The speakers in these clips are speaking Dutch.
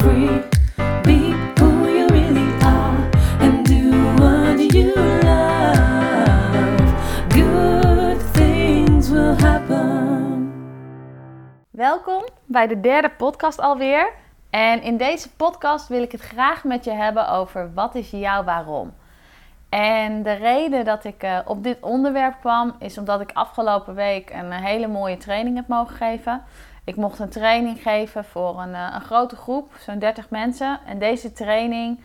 Be who you really are, and do what you. Good things will happen. Welkom bij de derde podcast alweer. En in deze podcast wil ik het graag met je hebben over wat is jouw waarom. En de reden dat ik uh, op dit onderwerp kwam, is omdat ik afgelopen week een hele mooie training heb mogen geven. Ik mocht een training geven voor een, uh, een grote groep, zo'n 30 mensen. En deze training,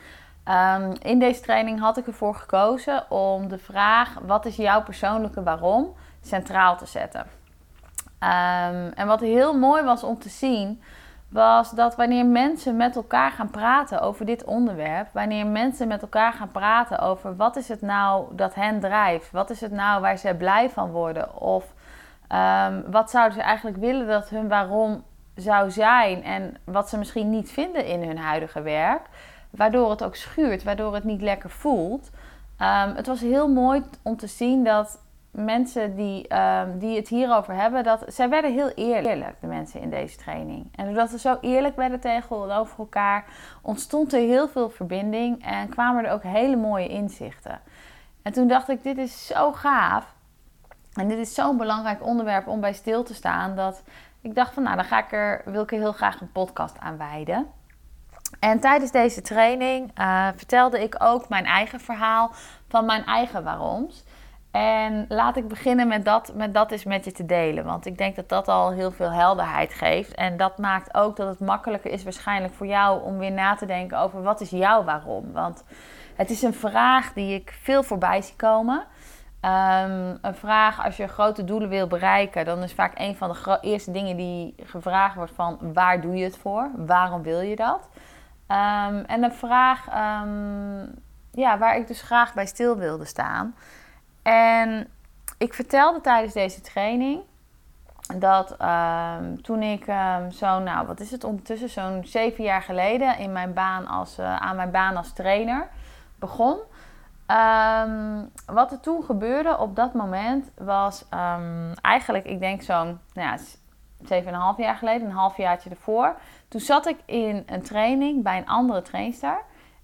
um, in deze training had ik ervoor gekozen om de vraag: wat is jouw persoonlijke waarom centraal te zetten. Um, en wat heel mooi was om te zien, was dat wanneer mensen met elkaar gaan praten over dit onderwerp, wanneer mensen met elkaar gaan praten over wat is het nou dat hen drijft, wat is het nou waar ze blij van worden, of um, wat zouden ze eigenlijk willen dat hun waarom zou zijn en wat ze misschien niet vinden in hun huidige werk, waardoor het ook schuurt, waardoor het niet lekker voelt. Um, het was heel mooi om te zien dat mensen die, um, die het hierover hebben, dat zij werden heel eerlijk, de mensen in deze training. En doordat ze zo eerlijk werden tegenover elkaar, ontstond er heel veel verbinding en kwamen er ook hele mooie inzichten. En toen dacht ik, dit is zo gaaf. En dit is zo'n belangrijk onderwerp om bij stil te staan. Dat ik dacht van nou, dan ga ik er, wil ik er heel graag een podcast aan wijden. En tijdens deze training uh, vertelde ik ook mijn eigen verhaal van mijn eigen waaroms. En laat ik beginnen met dat, met dat eens met je te delen. Want ik denk dat dat al heel veel helderheid geeft. En dat maakt ook dat het makkelijker is waarschijnlijk voor jou om weer na te denken over wat is jouw waarom. Want het is een vraag die ik veel voorbij zie komen. Um, een vraag als je grote doelen wil bereiken, dan is vaak een van de eerste dingen die gevraagd wordt van waar doe je het voor? Waarom wil je dat? Um, en een vraag um, ja, waar ik dus graag bij stil wilde staan. En ik vertelde tijdens deze training dat toen ik zo, nou wat is het ondertussen, zo'n zeven jaar geleden in mijn baan als, uh, aan mijn baan als trainer begon. Um, wat er toen gebeurde op dat moment was eigenlijk, ik denk zo'n nou ja, zeven en een half jaar geleden, een halfjaartje ervoor. Toen zat ik in een training bij een andere trainster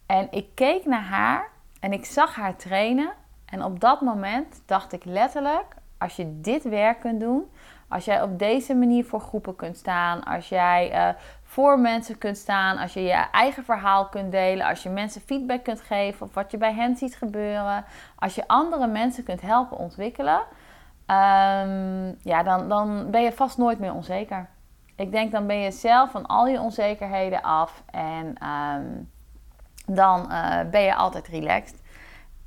en ik keek naar haar en ik zag haar trainen. En op dat moment dacht ik letterlijk: als je dit werk kunt doen, als jij op deze manier voor groepen kunt staan, als jij uh, voor mensen kunt staan, als je je eigen verhaal kunt delen, als je mensen feedback kunt geven op wat je bij hen ziet gebeuren, als je andere mensen kunt helpen ontwikkelen, um, ja, dan, dan ben je vast nooit meer onzeker. Ik denk dan ben je zelf van al je onzekerheden af en um, dan uh, ben je altijd relaxed.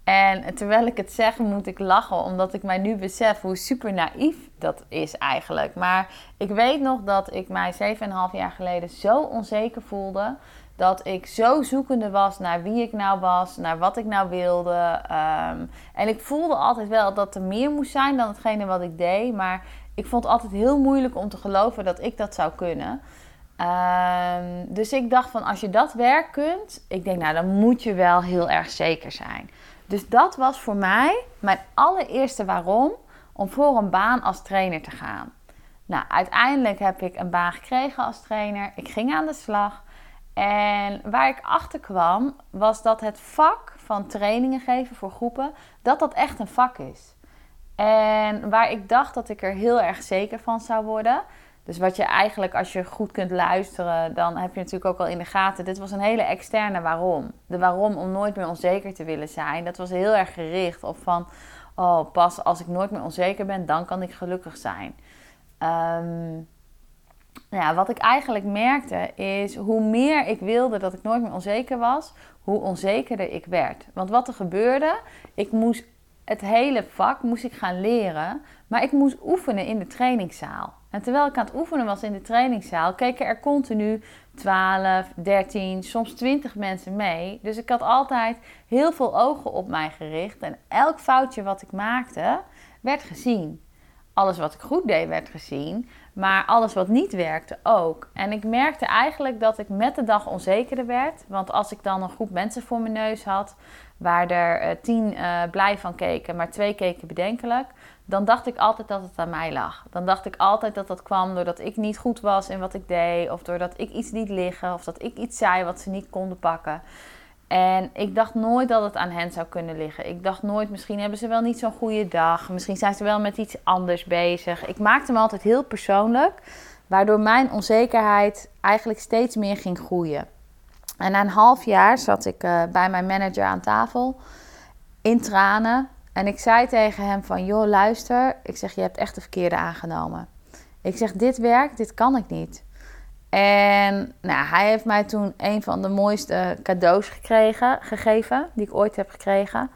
En terwijl ik het zeg, moet ik lachen, omdat ik mij nu besef hoe super naïef dat is eigenlijk. Maar ik weet nog dat ik mij 7,5 jaar geleden zo onzeker voelde. Dat ik zo zoekende was naar wie ik nou was, naar wat ik nou wilde. Um, en ik voelde altijd wel dat er meer moest zijn dan hetgene wat ik deed. Maar ik vond het altijd heel moeilijk om te geloven dat ik dat zou kunnen. Um, dus ik dacht van als je dat werk kunt, ik denk nou dan moet je wel heel erg zeker zijn. Dus dat was voor mij mijn allereerste waarom om voor een baan als trainer te gaan. Nou, uiteindelijk heb ik een baan gekregen als trainer. Ik ging aan de slag. En waar ik achter kwam, was dat het vak van trainingen geven voor groepen, dat dat echt een vak is. En waar ik dacht dat ik er heel erg zeker van zou worden, dus wat je eigenlijk, als je goed kunt luisteren, dan heb je natuurlijk ook al in de gaten. Dit was een hele externe waarom. De waarom om nooit meer onzeker te willen zijn. Dat was heel erg gericht op van, oh, pas als ik nooit meer onzeker ben, dan kan ik gelukkig zijn. Um, ja, wat ik eigenlijk merkte is hoe meer ik wilde dat ik nooit meer onzeker was, hoe onzekerder ik werd. Want wat er gebeurde, ik moest het hele vak moest ik gaan leren. Maar ik moest oefenen in de trainingszaal. En terwijl ik aan het oefenen was in de trainingszaal, keken er continu 12, 13, soms 20 mensen mee. Dus ik had altijd heel veel ogen op mij gericht. En elk foutje wat ik maakte, werd gezien. Alles wat ik goed deed, werd gezien. Maar alles wat niet werkte ook. En ik merkte eigenlijk dat ik met de dag onzekerder werd. Want als ik dan een groep mensen voor mijn neus had, waar er uh, tien uh, blij van keken, maar twee keken bedenkelijk, dan dacht ik altijd dat het aan mij lag. Dan dacht ik altijd dat dat kwam doordat ik niet goed was in wat ik deed, of doordat ik iets liet liggen, of dat ik iets zei wat ze niet konden pakken. En ik dacht nooit dat het aan hen zou kunnen liggen. Ik dacht nooit, misschien hebben ze wel niet zo'n goede dag. Misschien zijn ze wel met iets anders bezig. Ik maakte me altijd heel persoonlijk, waardoor mijn onzekerheid eigenlijk steeds meer ging groeien. En na een half jaar zat ik uh, bij mijn manager aan tafel in tranen. En ik zei tegen hem van, joh luister, ik zeg je hebt echt de verkeerde aangenomen. Ik zeg dit werkt, dit kan ik niet. En nou, hij heeft mij toen een van de mooiste cadeaus gekregen, gegeven die ik ooit heb gekregen.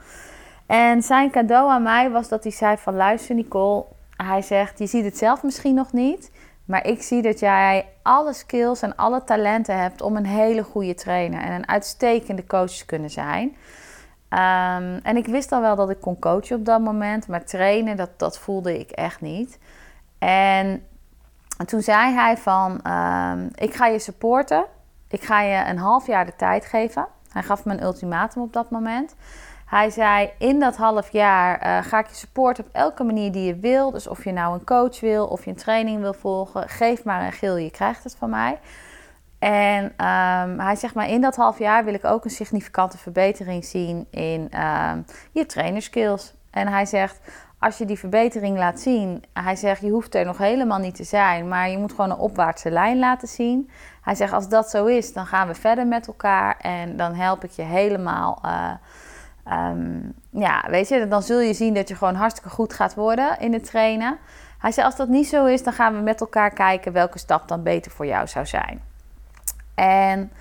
En zijn cadeau aan mij was dat hij zei van luister Nicole, hij zegt je ziet het zelf misschien nog niet, maar ik zie dat jij alle skills en alle talenten hebt om een hele goede trainer en een uitstekende coach te kunnen zijn. Um, en ik wist al wel dat ik kon coachen op dat moment, maar trainen, dat, dat voelde ik echt niet. En toen zei hij van, um, ik ga je supporten. Ik ga je een half jaar de tijd geven. Hij gaf me een ultimatum op dat moment. Hij zei, in dat half jaar uh, ga ik je supporten op elke manier die je wil. Dus of je nou een coach wil, of je een training wil volgen. Geef maar een gil, je krijgt het van mij. En um, hij zegt maar, in dat half jaar wil ik ook een significante verbetering zien in um, je trainerskills. En hij zegt, als je die verbetering laat zien, hij zegt, je hoeft er nog helemaal niet te zijn, maar je moet gewoon een opwaartse lijn laten zien. Hij zegt, als dat zo is, dan gaan we verder met elkaar en dan help ik je helemaal. Uh, um, ja, weet je, dan zul je zien dat je gewoon hartstikke goed gaat worden in het trainen. Hij zei, als dat niet zo is, dan gaan we met elkaar kijken welke stap dan beter voor jou zou zijn. En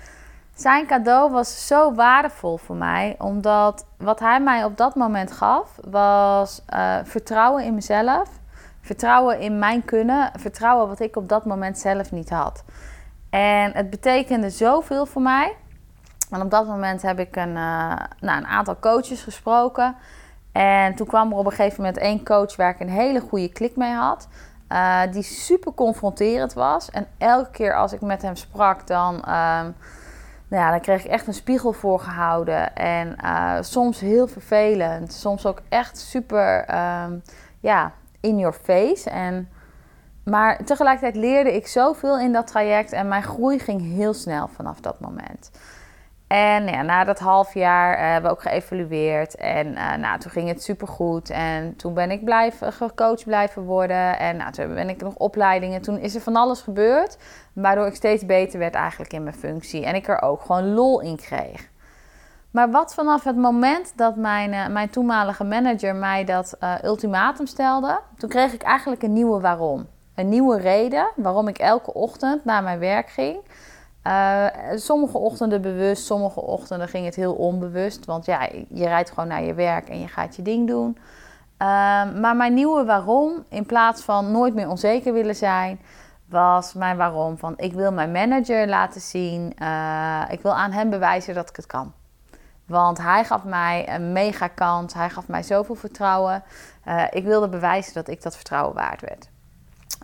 zijn cadeau was zo waardevol voor mij, omdat wat hij mij op dat moment gaf, was uh, vertrouwen in mezelf, vertrouwen in mijn kunnen, vertrouwen wat ik op dat moment zelf niet had. En het betekende zoveel voor mij. En op dat moment heb ik een, uh, nou, een aantal coaches gesproken. En toen kwam er op een gegeven moment één coach waar ik een hele goede klik mee had. Uh, die super confronterend was. En elke keer als ik met hem sprak, dan, uh, nou ja, dan kreeg ik echt een spiegel voorgehouden. En uh, soms heel vervelend. Soms ook echt super um, ja, in your face. En, maar tegelijkertijd leerde ik zoveel in dat traject. En mijn groei ging heel snel vanaf dat moment. En na dat half jaar uh, hebben we ook geëvalueerd. En uh, nou, toen ging het supergoed. En toen ben ik blijven, gecoacht blijven worden. En nou, toen ben ik nog opleidingen. Toen is er van alles gebeurd. Waardoor ik steeds beter werd eigenlijk in mijn functie. En ik er ook gewoon lol in kreeg. Maar wat vanaf het moment dat mijn, uh, mijn toenmalige manager mij dat ultimatum stelde... toen kreeg ik eigenlijk een nieuwe waarom. Een nieuwe reden waarom ik elke ochtend naar mijn werk ging... Uh, sommige ochtenden bewust, sommige ochtenden ging het heel onbewust. Want ja, je rijdt gewoon naar je werk en je gaat je ding doen. Uh, maar mijn nieuwe waarom, in plaats van nooit meer onzeker willen zijn, was mijn waarom van ik wil mijn manager laten zien. Uh, ik wil aan hem bewijzen dat ik het kan. Want hij gaf mij een mega kans. Hij gaf mij zoveel vertrouwen. ik wilde bewijzen dat ik dat vertrouwen waard werd.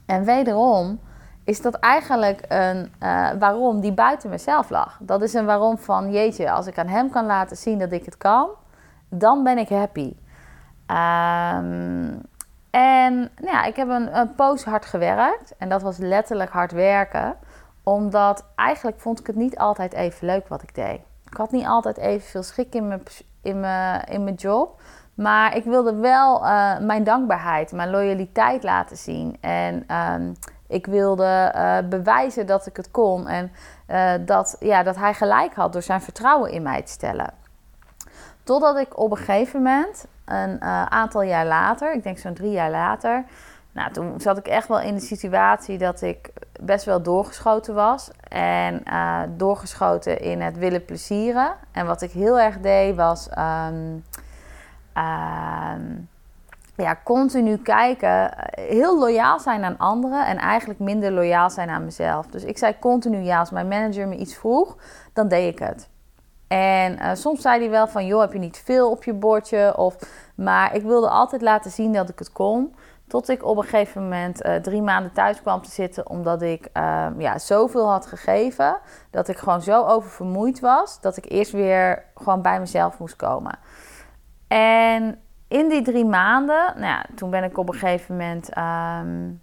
En wederom is dat eigenlijk een uh, waarom die buiten mezelf lag. Dat is een waarom van, jeetje, als ik aan hem kan laten zien dat ik het kan, dan ben ik happy. Um, en nou ja, ik heb een, een poos hard gewerkt. En dat was letterlijk hard werken. Omdat eigenlijk vond ik het niet altijd even leuk wat ik deed. Ik had niet altijd even veel schik in mijn, in mijn, in mijn job. Maar ik wilde wel uh, mijn dankbaarheid, mijn loyaliteit laten zien. En um, ik wilde uh, bewijzen dat ik het kon en uh, dat, ja, dat hij gelijk had door zijn vertrouwen in mij te stellen. Totdat ik op een gegeven moment, een uh, aantal jaar later, ik denk zo'n drie jaar later, nou, toen zat ik echt wel in de situatie dat ik best wel doorgeschoten was. En doorgeschoten in het willen plezieren. En wat ik heel erg deed was. Um, ja, continu kijken, eh, heel loyaal zijn aan anderen en eigenlijk minder loyaal zijn aan mezelf. Dus ik zei continu ja, als mijn manager me iets vroeg, dan deed ik het. En uh, soms zei hij wel van, joh, heb je niet veel op je bordje? Of, maar ik wilde altijd laten zien dat ik het kon. Tot ik op een gegeven moment uh, drie maanden thuis kwam te zitten, omdat ik uh, ja, zoveel had gegeven. Dat ik gewoon zo oververmoeid was, dat ik eerst weer gewoon bij mezelf moest komen. En in die drie maanden, nou ja, toen ben ik op een gegeven moment um,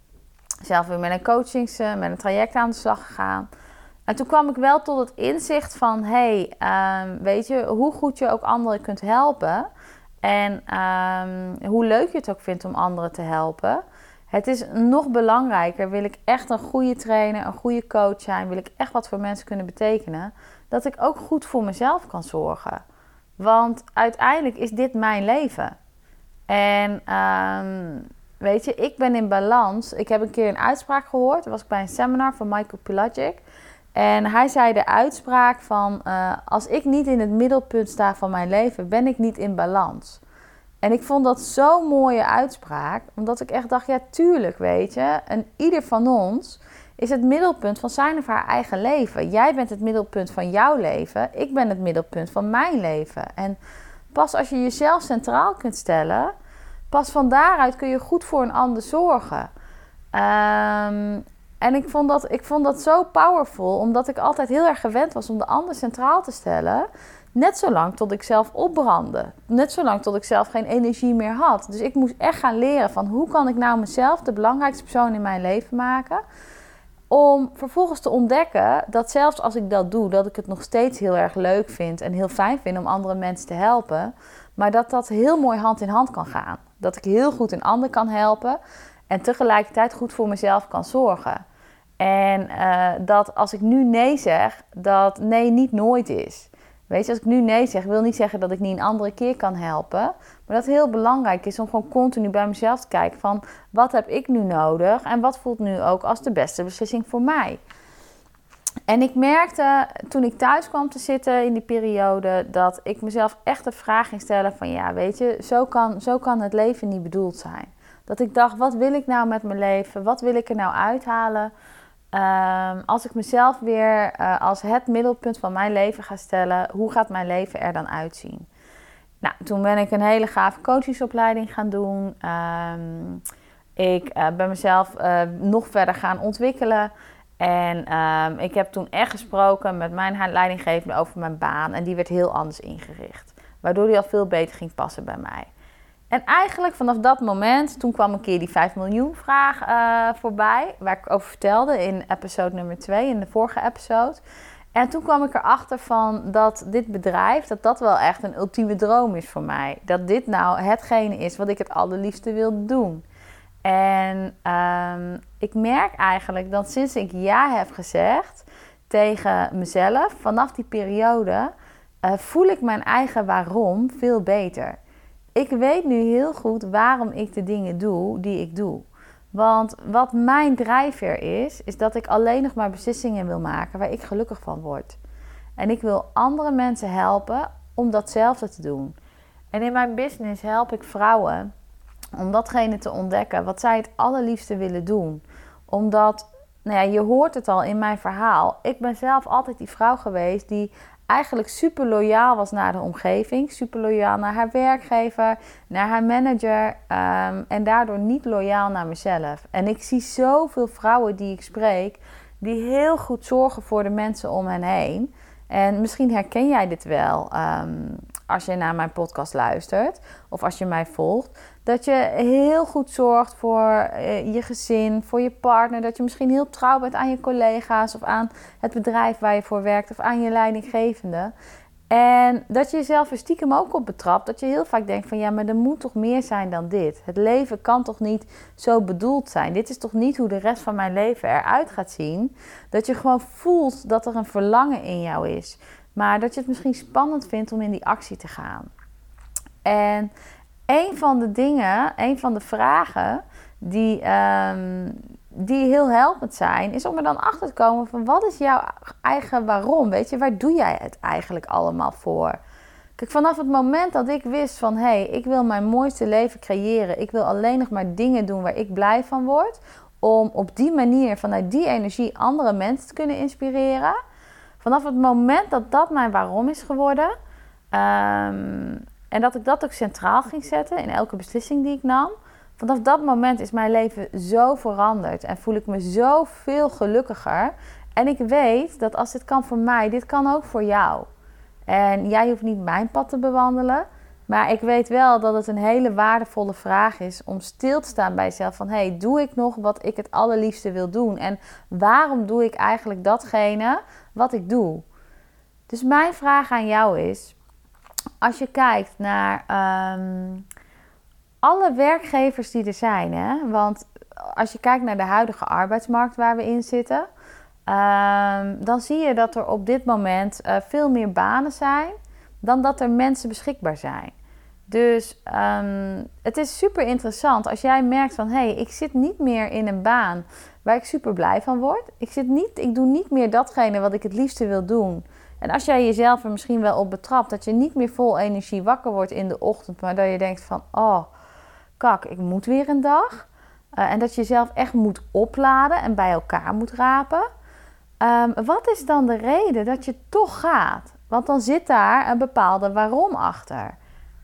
zelf weer met een coachings, uh, met een traject aan de slag gegaan. En toen kwam ik wel tot het inzicht van, hey, um, weet je, hoe goed je ook anderen kunt helpen. En um, hoe leuk je het ook vindt om anderen te helpen. Het is nog belangrijker, wil ik echt een goede trainer, een goede coach zijn, wil ik echt wat voor mensen kunnen betekenen, dat ik ook goed voor mezelf kan zorgen. Want uiteindelijk is dit mijn leven. En um, weet je, ik ben in balans. Ik heb een keer een uitspraak gehoord. Dat was ik bij een seminar van Michael Pilagic. En hij zei de uitspraak van... Uh, als ik niet in het middelpunt sta van mijn leven, ben ik niet in balans. En ik vond dat zo'n mooie uitspraak. Omdat ik echt dacht, ja tuurlijk weet je. En ieder van ons is het middelpunt van zijn of haar eigen leven. Jij bent het middelpunt van jouw leven. Ik ben het middelpunt van mijn leven. En pas als je jezelf centraal kunt stellen... Pas van daaruit kun je goed voor een ander zorgen. Um, en ik vond, dat, ik vond dat zo powerful, omdat ik altijd heel erg gewend was om de ander centraal te stellen. Net zolang tot ik zelf opbrandde. Net zolang tot ik zelf geen energie meer had. Dus ik moest echt gaan leren van hoe kan ik nou mezelf de belangrijkste persoon in mijn leven maken. Om vervolgens te ontdekken dat zelfs als ik dat doe, dat ik het nog steeds heel erg leuk vind en heel fijn vind om andere mensen te helpen. Maar dat dat heel mooi hand in hand kan gaan. Dat ik heel goed een ander kan helpen en tegelijkertijd goed voor mezelf kan zorgen. En uh, dat als ik nu nee zeg, dat nee niet nooit is. Weet je, als ik nu nee zeg, wil niet zeggen dat ik niet een andere keer kan helpen. Maar dat het heel belangrijk is om gewoon continu bij mezelf te kijken van wat heb ik nu nodig en wat voelt nu ook als de beste beslissing voor mij. En ik merkte toen ik thuis kwam te zitten in die periode dat ik mezelf echt de vraag ging stellen van ja, weet je, zo kan, zo kan het leven niet bedoeld zijn. Dat ik dacht, wat wil ik nou met mijn leven? Wat wil ik er nou uithalen? Um, als ik mezelf weer uh, als het middelpunt van mijn leven ga stellen, hoe gaat mijn leven er dan uitzien? Nou, toen ben ik een hele gave coachingsopleiding gaan doen. Um, ik uh, ben mezelf uh, nog verder gaan ontwikkelen. En um, ik heb toen echt gesproken met mijn leidinggevende over mijn baan. En die werd heel anders ingericht. Waardoor die al veel beter ging passen bij mij. En eigenlijk vanaf dat moment, toen kwam een keer die 5 miljoen vraag uh, voorbij. Waar ik over vertelde in episode nummer 2, in de vorige episode. En toen kwam ik erachter van dat dit bedrijf, dat dat wel echt een ultieme droom is voor mij. Dat dit nou hetgene is wat ik het allerliefste wil doen. En um, ik merk eigenlijk dat sinds ik ja heb gezegd tegen mezelf, vanaf die periode, uh, voel ik mijn eigen waarom veel beter. Ik weet nu heel goed waarom ik de dingen doe die ik doe. Want wat mijn drijfveer is, is dat ik alleen nog maar beslissingen wil maken waar ik gelukkig van word. En ik wil andere mensen helpen om datzelfde te doen. En in mijn business help ik vrouwen om datgene te ontdekken wat zij het allerliefste willen doen. Omdat, nou ja, je hoort het al in mijn verhaal. Ik ben zelf altijd die vrouw geweest die eigenlijk super loyaal was naar de omgeving. Super loyaal naar haar werkgever, naar haar manager. Um, en daardoor niet loyaal naar mezelf. En ik zie zoveel vrouwen die ik spreek, die heel goed zorgen voor de mensen om hen heen. En misschien herken jij dit wel um, als je naar mijn podcast luistert of als je mij volgt. Dat je heel goed zorgt voor uh, je gezin, voor je partner. Dat je misschien heel trouw bent aan je collega's of aan het bedrijf waar je voor werkt of aan je leidinggevende. En dat je jezelf er stiekem ook op betrapt. Dat je heel vaak denkt van ja, maar er moet toch meer zijn dan dit. Het leven kan toch niet zo bedoeld zijn. Dit is toch niet hoe de rest van mijn leven eruit gaat zien. Dat je gewoon voelt dat er een verlangen in jou is. Maar dat je het misschien spannend vindt om in die actie te gaan. En een van de dingen, een van de vragen die, um, die heel helpend zijn, is om er dan achter te komen van wat is jouw eigen waarom? Weet je, waar doe jij het eigenlijk allemaal voor? Kijk, vanaf het moment dat ik wist van hé, hey, ik wil mijn mooiste leven creëren, ik wil alleen nog maar dingen doen waar ik blij van word, om op die manier vanuit die energie andere mensen te kunnen inspireren. Vanaf het moment dat dat mijn waarom is geworden, ehm, en dat ik dat ook centraal ging zetten in elke beslissing die ik nam, vanaf dat moment is mijn leven zo veranderd en voel ik me zo veel gelukkiger. En ik weet dat als dit kan voor mij, dit kan ook voor jou. En jij hoeft niet mijn pad te bewandelen. Maar ik weet wel dat het een hele waardevolle vraag is om stil te staan bij jezelf. Van hey, doe ik nog wat ik het allerliefste wil doen? En waarom doe ik eigenlijk datgene wat ik doe? Dus mijn vraag aan jou is: als je kijkt naar ehm, alle werkgevers die er zijn, hè? want als je kijkt naar de huidige arbeidsmarkt waar we in zitten, Ehm, dan zie je dat er op dit moment uh, veel meer banen zijn dan dat er mensen beschikbaar zijn. Dus um, het is super interessant als jij merkt van hé, hey, ik zit niet meer in een baan waar ik super blij van word. Ik, zit niet, ik doe niet meer datgene wat ik het liefste wil doen. En als jij jezelf er misschien wel op betrapt dat je niet meer vol energie wakker wordt in de ochtend, maar dat je denkt van oh, kak, ik moet weer een dag. Uh, en dat je jezelf echt moet opladen en bij elkaar moet rapen. Um, wat is dan de reden dat je toch gaat? Want dan zit daar een bepaalde waarom achter.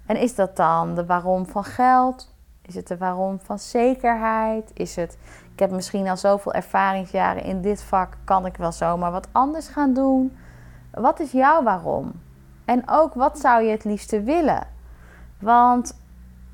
En is dat dan de waarom van geld? Is het de waarom van zekerheid? Is het, ik heb misschien al zoveel ervaringsjaren in dit vak, kan ik wel zomaar wat anders gaan doen? Wat is jouw waarom? En ook wat zou je het liefste willen? Want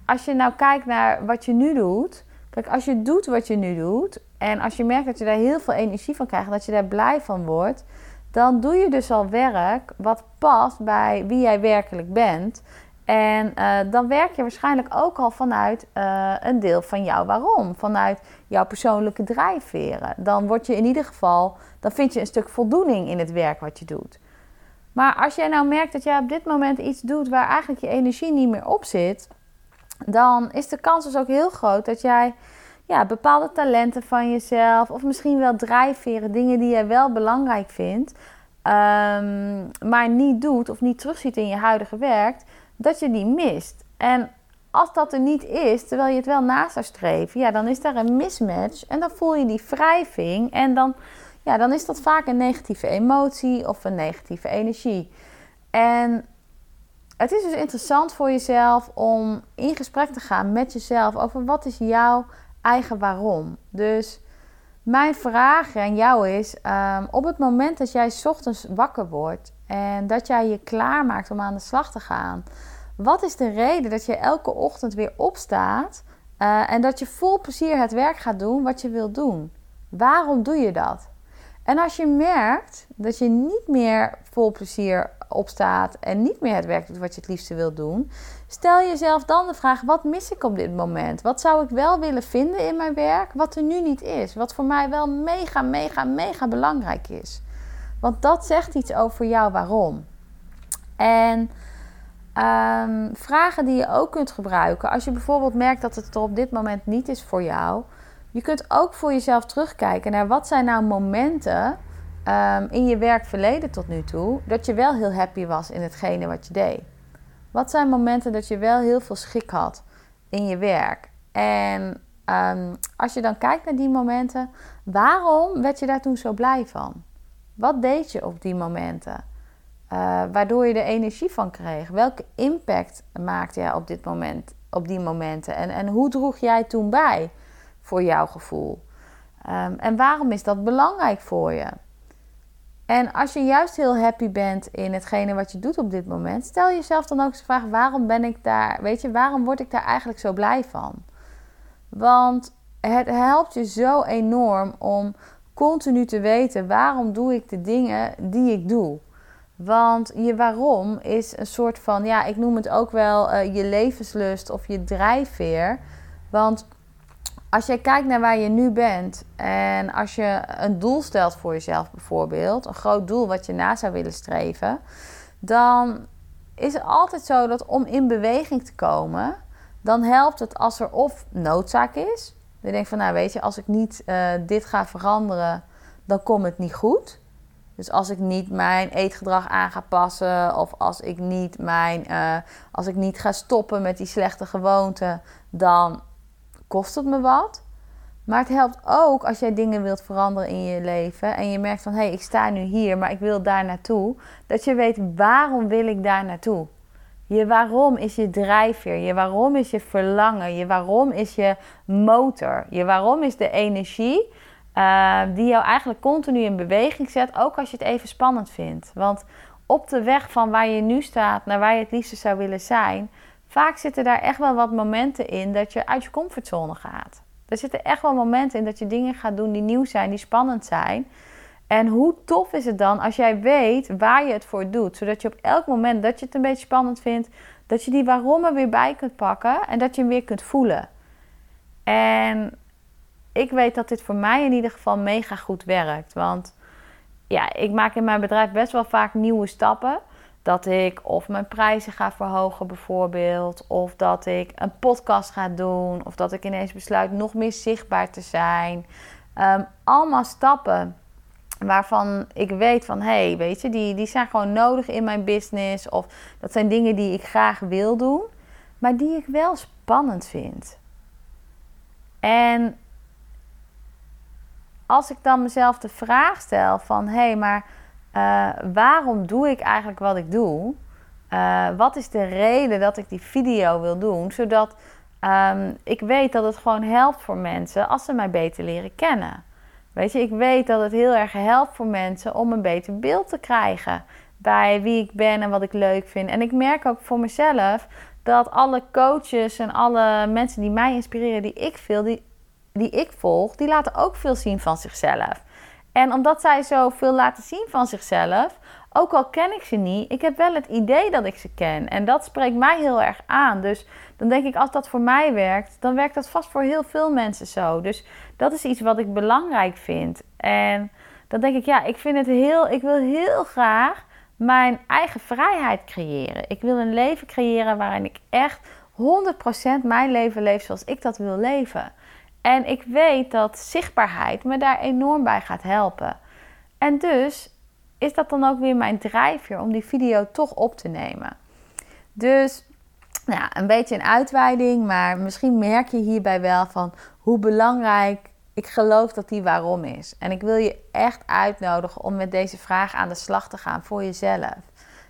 als je nou kijkt naar wat je nu doet, kijk, als je doet wat je nu doet en als je merkt dat je daar heel veel energie van krijgt, dat je daar blij van wordt, dan doe je dus al werk wat past bij wie jij werkelijk bent. En uh, dan werk je waarschijnlijk ook al vanuit uh, een deel van jouw waarom, vanuit jouw persoonlijke drijfveren. Dan word je in ieder geval, dan vind je een stuk voldoening in het werk wat je doet. Maar als jij nou merkt dat jij op dit moment iets doet waar eigenlijk je energie niet meer op zit, dan is de kans dus ook heel groot dat jij ja, bepaalde talenten van jezelf. Of misschien wel drijfveren, dingen die jij wel belangrijk vindt. Um, maar niet doet of niet terugziet in je huidige werk. Dat je die mist. En als dat er niet is, terwijl je het wel naast zou streven, ja, dan is daar een mismatch. En dan voel je die wrijving. En dan, ja, dan is dat vaak een negatieve emotie of een negatieve energie. En het is dus interessant voor jezelf om in gesprek te gaan met jezelf over wat is jouw eigen waarom. Dus mijn vraag aan jou is: um, op het moment dat jij ochtends wakker wordt en dat jij je klaarmaakt om aan de slag te gaan, wat is de reden dat je elke ochtend weer opstaat uh, en dat je vol plezier het werk gaat doen wat je wilt doen? Waarom doe je dat? En als je merkt dat je niet meer vol plezier opstaat en niet meer het werk doet wat je het liefste wilt doen, stel jezelf dan de vraag: wat mis ik op dit moment? Wat zou ik wel willen vinden in mijn werk, wat er nu niet is? Wat voor mij wel mega, mega, mega belangrijk is. Want dat zegt iets over jou waarom. En um, vragen die je ook kunt gebruiken als je bijvoorbeeld merkt dat het er op dit moment niet is voor jou. Je kunt ook voor jezelf terugkijken naar wat zijn nou momenten um, in je werk verleden tot nu toe dat je wel heel happy was in hetgene wat je deed. Wat zijn momenten dat je wel heel veel schik had in je werk? En um, als je dan kijkt naar die momenten, waarom werd je daar toen zo blij van? Wat deed je op die momenten? Uh, waardoor je er energie van kreeg. Welke impact maakte jij op dit moment, op die momenten? En, en hoe droeg jij toen bij voor jouw gevoel? Um, en waarom is dat belangrijk voor je? En als je juist heel happy bent in hetgene wat je doet op dit moment, stel jezelf dan ook eens de vraag: waarom ben ik daar? Weet je, waarom word ik daar eigenlijk zo blij van? Want het helpt je zo enorm om continu te weten waarom doe ik de dingen die ik doe. Want je waarom is een soort van, ja, ik noem het ook wel uh, je levenslust of je drijfveer. Want als je kijkt naar waar je nu bent en als je een doel stelt voor jezelf bijvoorbeeld, een groot doel wat je na zou willen streven, dan is het altijd zo dat om in beweging te komen, dan helpt het als er of noodzaak is. Je denkt van, nou weet je, als ik niet uh, dit ga veranderen, dan komt het niet goed. Dus als ik niet mijn eetgedrag aan ga passen, of als ik niet, mijn, eh, als ik niet ga stoppen met die slechte gewoonten, dan kost het me wat. Maar het helpt ook als jij dingen wilt veranderen in je leven en je merkt van hé, hey, ik sta nu hier, maar ik wil daar naartoe. Dat je weet waarom wil ik daar naartoe. Je waarom is je drijfveer, je waarom is je verlangen, je waarom is je motor, je waarom is de energie uh, die jou eigenlijk continu in beweging zet, ook als je het even spannend vindt. Want op de weg van waar je nu staat naar waar je het liefste zou willen zijn, vaak zitten daar echt wel wat momenten in dat je uit je comfortzone gaat. Er zitten echt wel momenten in dat je dingen gaat doen die nieuw zijn, die spannend zijn. En hoe tof is het dan als jij weet waar je het voor doet, zodat je op elk moment dat je het een beetje spannend vindt, dat je die waarom er weer bij kunt pakken en dat je hem weer kunt voelen. En ik weet dat dit voor mij in ieder geval mega goed werkt. Want ja, ik maak in mijn bedrijf best wel vaak nieuwe stappen. Dat ik of mijn prijzen ga verhogen bijvoorbeeld. Of dat ik een podcast ga doen. Of dat ik ineens besluit nog meer zichtbaar te zijn. Ehm, allemaal stappen waarvan ik weet van... hé, hey, weet je, die, die zijn gewoon nodig in mijn business. Of dat zijn dingen die ik graag wil doen. Maar die ik wel spannend vind. En als ik dan mezelf de vraag stel van hé, hey, maar uh, waarom doe ik eigenlijk wat ik doe? Uh, wat is de reden dat ik die video wil doen? Zodat um, ik weet dat het gewoon helpt voor mensen als ze mij beter leren kennen. Weet je, ik weet dat het heel erg helpt voor mensen om een beter beeld te krijgen bij wie ik ben en wat ik leuk vind. En ik merk ook voor mezelf dat alle coaches en alle mensen die mij inspireren, die ik veel, die die ik volg, die laten ook veel zien van zichzelf. En omdat zij zoveel laten zien van zichzelf, ook al ken ik ze niet, ik heb wel het idee dat ik ze ken. En dat spreekt mij heel erg aan. Dus dan denk ik, als dat voor mij werkt, dan werkt dat vast voor heel veel mensen zo. Dus dat is iets wat ik belangrijk vind. En dan denk ik, ja, ik vind het heel, ik wil heel graag mijn eigen vrijheid creëren. Ik wil een leven creëren waarin ik echt 100% mijn leven leef zoals ik dat wil leven. En ik weet dat zichtbaarheid me daar enorm bij gaat helpen. En dus is dat dan ook weer mijn drijfveer om die video toch op te nemen. Dus nou een beetje een uitweiding, maar misschien merk je hierbij wel van hoe belangrijk ik geloof dat die waarom is. En ik wil je echt uitnodigen om met deze vraag aan de slag te gaan voor jezelf.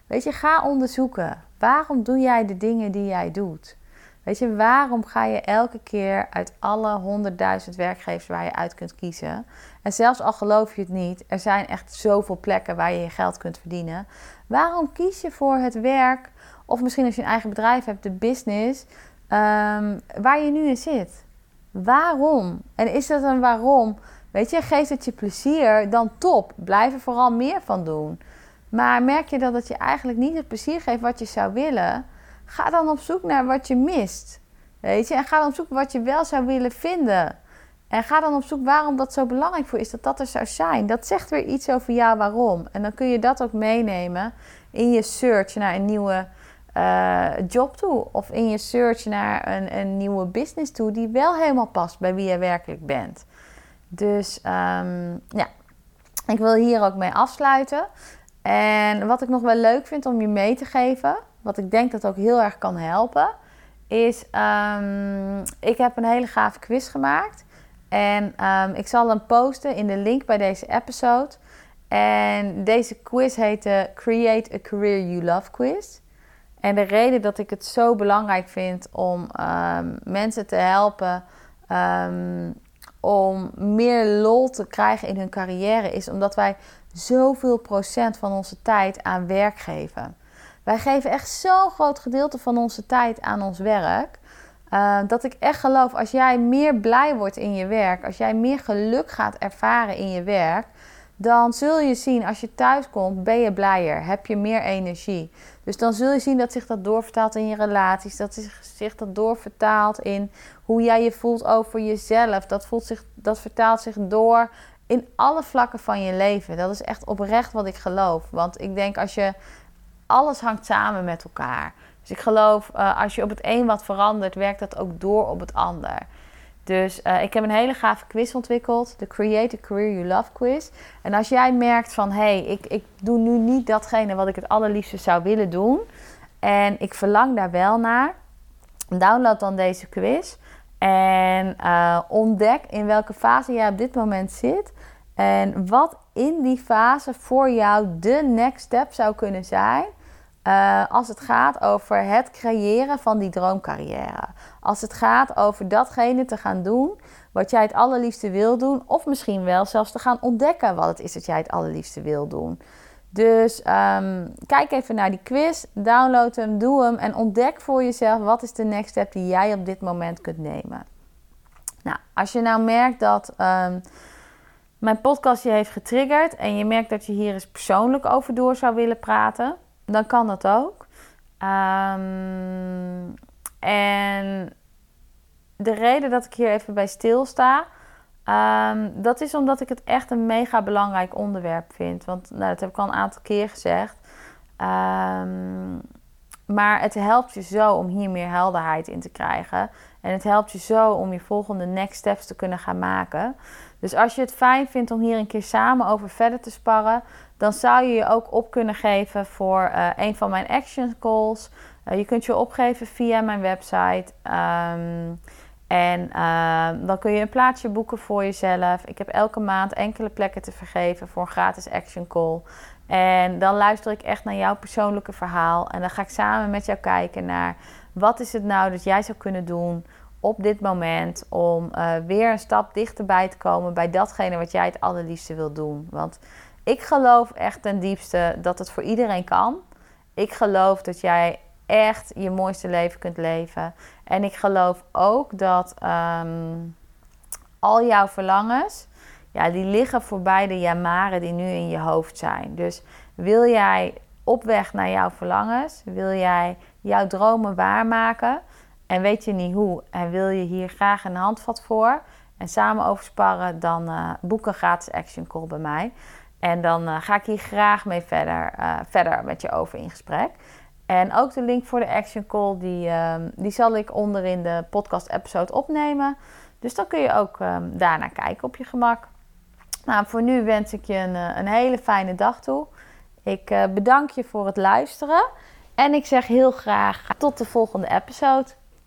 Weet je, ga onderzoeken. Waarom doe jij de dingen die jij doet? Weet je, waarom ga je elke keer uit alle honderdduizend werkgevers waar je uit kunt kiezen? En zelfs al geloof je het niet, er zijn echt zoveel plekken waar je je geld kunt verdienen. Waarom kies je voor het werk, of misschien als je een eigen bedrijf hebt, de business, um, waar je nu in zit? Waarom? En is dat een waarom? Weet je, geeft het je plezier, dan top. Blijf er vooral meer van doen. Maar merk je dat het je eigenlijk niet het plezier geeft wat je zou willen? Ga dan op zoek naar wat je mist. Weet je? En ga dan op zoek wat je wel zou willen vinden. En ga dan op zoek waarom dat zo belangrijk voor is dat dat er zou zijn. Dat zegt weer iets over jou waarom. En dan kun je dat ook meenemen in je search naar een nieuwe uh, job toe. Of in je search naar een, een nieuwe business toe die wel helemaal past bij wie je werkelijk bent. Dus um, ja, ik wil hier ook mee afsluiten. En wat ik nog wel leuk vind om je mee te geven wat ik denk dat ook heel erg kan helpen, is um, ik heb een hele gave quiz gemaakt. En um, ik zal hem posten in de link bij deze episode. En deze quiz heet de Create a Career You Love quiz. En de reden dat ik het zo belangrijk vind om um, mensen te helpen om meer lol te krijgen in hun carrière, is omdat wij zoveel procent van onze tijd aan werk geven. Wij geven echt zo'n groot gedeelte van onze tijd aan ons werk. Uh, dat ik echt geloof, als jij meer blij wordt in je werk, als jij meer geluk gaat ervaren in je werk, dan zul je zien als je thuis komt, ben je blijer, heb je meer energie. Dus dan zul je zien dat zich dat doorvertaalt in je relaties, dat zich dat doorvertaalt in hoe jij je voelt over jezelf. Dat, voelt zich, dat vertaalt zich door in alle vlakken van je leven. Dat is echt oprecht wat ik geloof. Want ik denk als je alles hangt samen met elkaar. Dus ik geloof, uh, als je op het een wat verandert, werkt dat ook door op het ander. Dus eh, ik heb een hele gave quiz ontwikkeld, de Create a Career You Love quiz. En als jij merkt van, hé, hey, ik, ik doe nu niet datgene wat ik het allerliefste zou willen doen. En ik verlang daar wel naar. Download dan deze quiz. En uh, ontdek in welke fase jij op dit moment zit. En wat in die fase voor jou de next step zou kunnen zijn. Uh, als het gaat over het creëren van die droomcarrière. Als het gaat over datgene te gaan doen wat jij het allerliefste wil doen. Of misschien wel zelfs te gaan ontdekken wat het is dat jij het allerliefste wil doen. Dus um, kijk even naar die quiz, download hem, doe hem en ontdek voor jezelf wat is de next step die jij op dit moment kunt nemen. Nou, als je nou merkt dat um, mijn podcast je heeft getriggerd en je merkt dat je hier eens persoonlijk over door zou willen praten, dan kan dat ook. Um, en de reden dat ik hier even bij stilsta, um, dat is omdat ik het echt een mega belangrijk onderwerp vind. Want nou, dat heb ik al een aantal keer gezegd. Um, maar het helpt je zo om hier meer helderheid in te krijgen. En het helpt je zo om je volgende next steps te kunnen gaan maken. Dus als je het fijn vindt om hier een keer samen over verder te sparren, dan zou je je ook op kunnen geven voor uh, een van mijn action calls. Uh, je kunt je opgeven via mijn website. Um, en uh, dan kun je een plaatsje boeken voor jezelf. Ik heb elke maand enkele plekken te vergeven voor een gratis action call. En dan luister ik echt naar jouw persoonlijke verhaal. En dan ga ik samen met jou kijken naar wat is het nou dat jij zou kunnen doen op dit moment om uh, weer een stap dichterbij te komen bij datgene wat jij het allerliefste wil doen. Want ik geloof echt ten diepste dat het voor iedereen kan. Ik geloof dat jij echt je mooiste leven kunt leven. En ik geloof ook dat um, al jouw verlangens, ja, die liggen voorbij de jamaren die nu in je hoofd zijn. Dus wil jij op weg naar jouw verlangens? Wil jij jouw dromen waarmaken? En weet je niet hoe? En wil je hier graag een handvat voor? En samen over sparren, dan uh, boek een gratis action call bij mij. En dan uh, ga ik hier graag mee verder, uh, verder met je over in gesprek. En ook de link voor de action call, die, um, die zal ik onder in de podcast episode opnemen. Dus dan kun je ook um, daarnaar kijken op je gemak. Nou, voor nu wens ik je een, een hele fijne dag toe. Ik bedank je voor het luisteren. En ik zeg heel graag tot de volgende episode.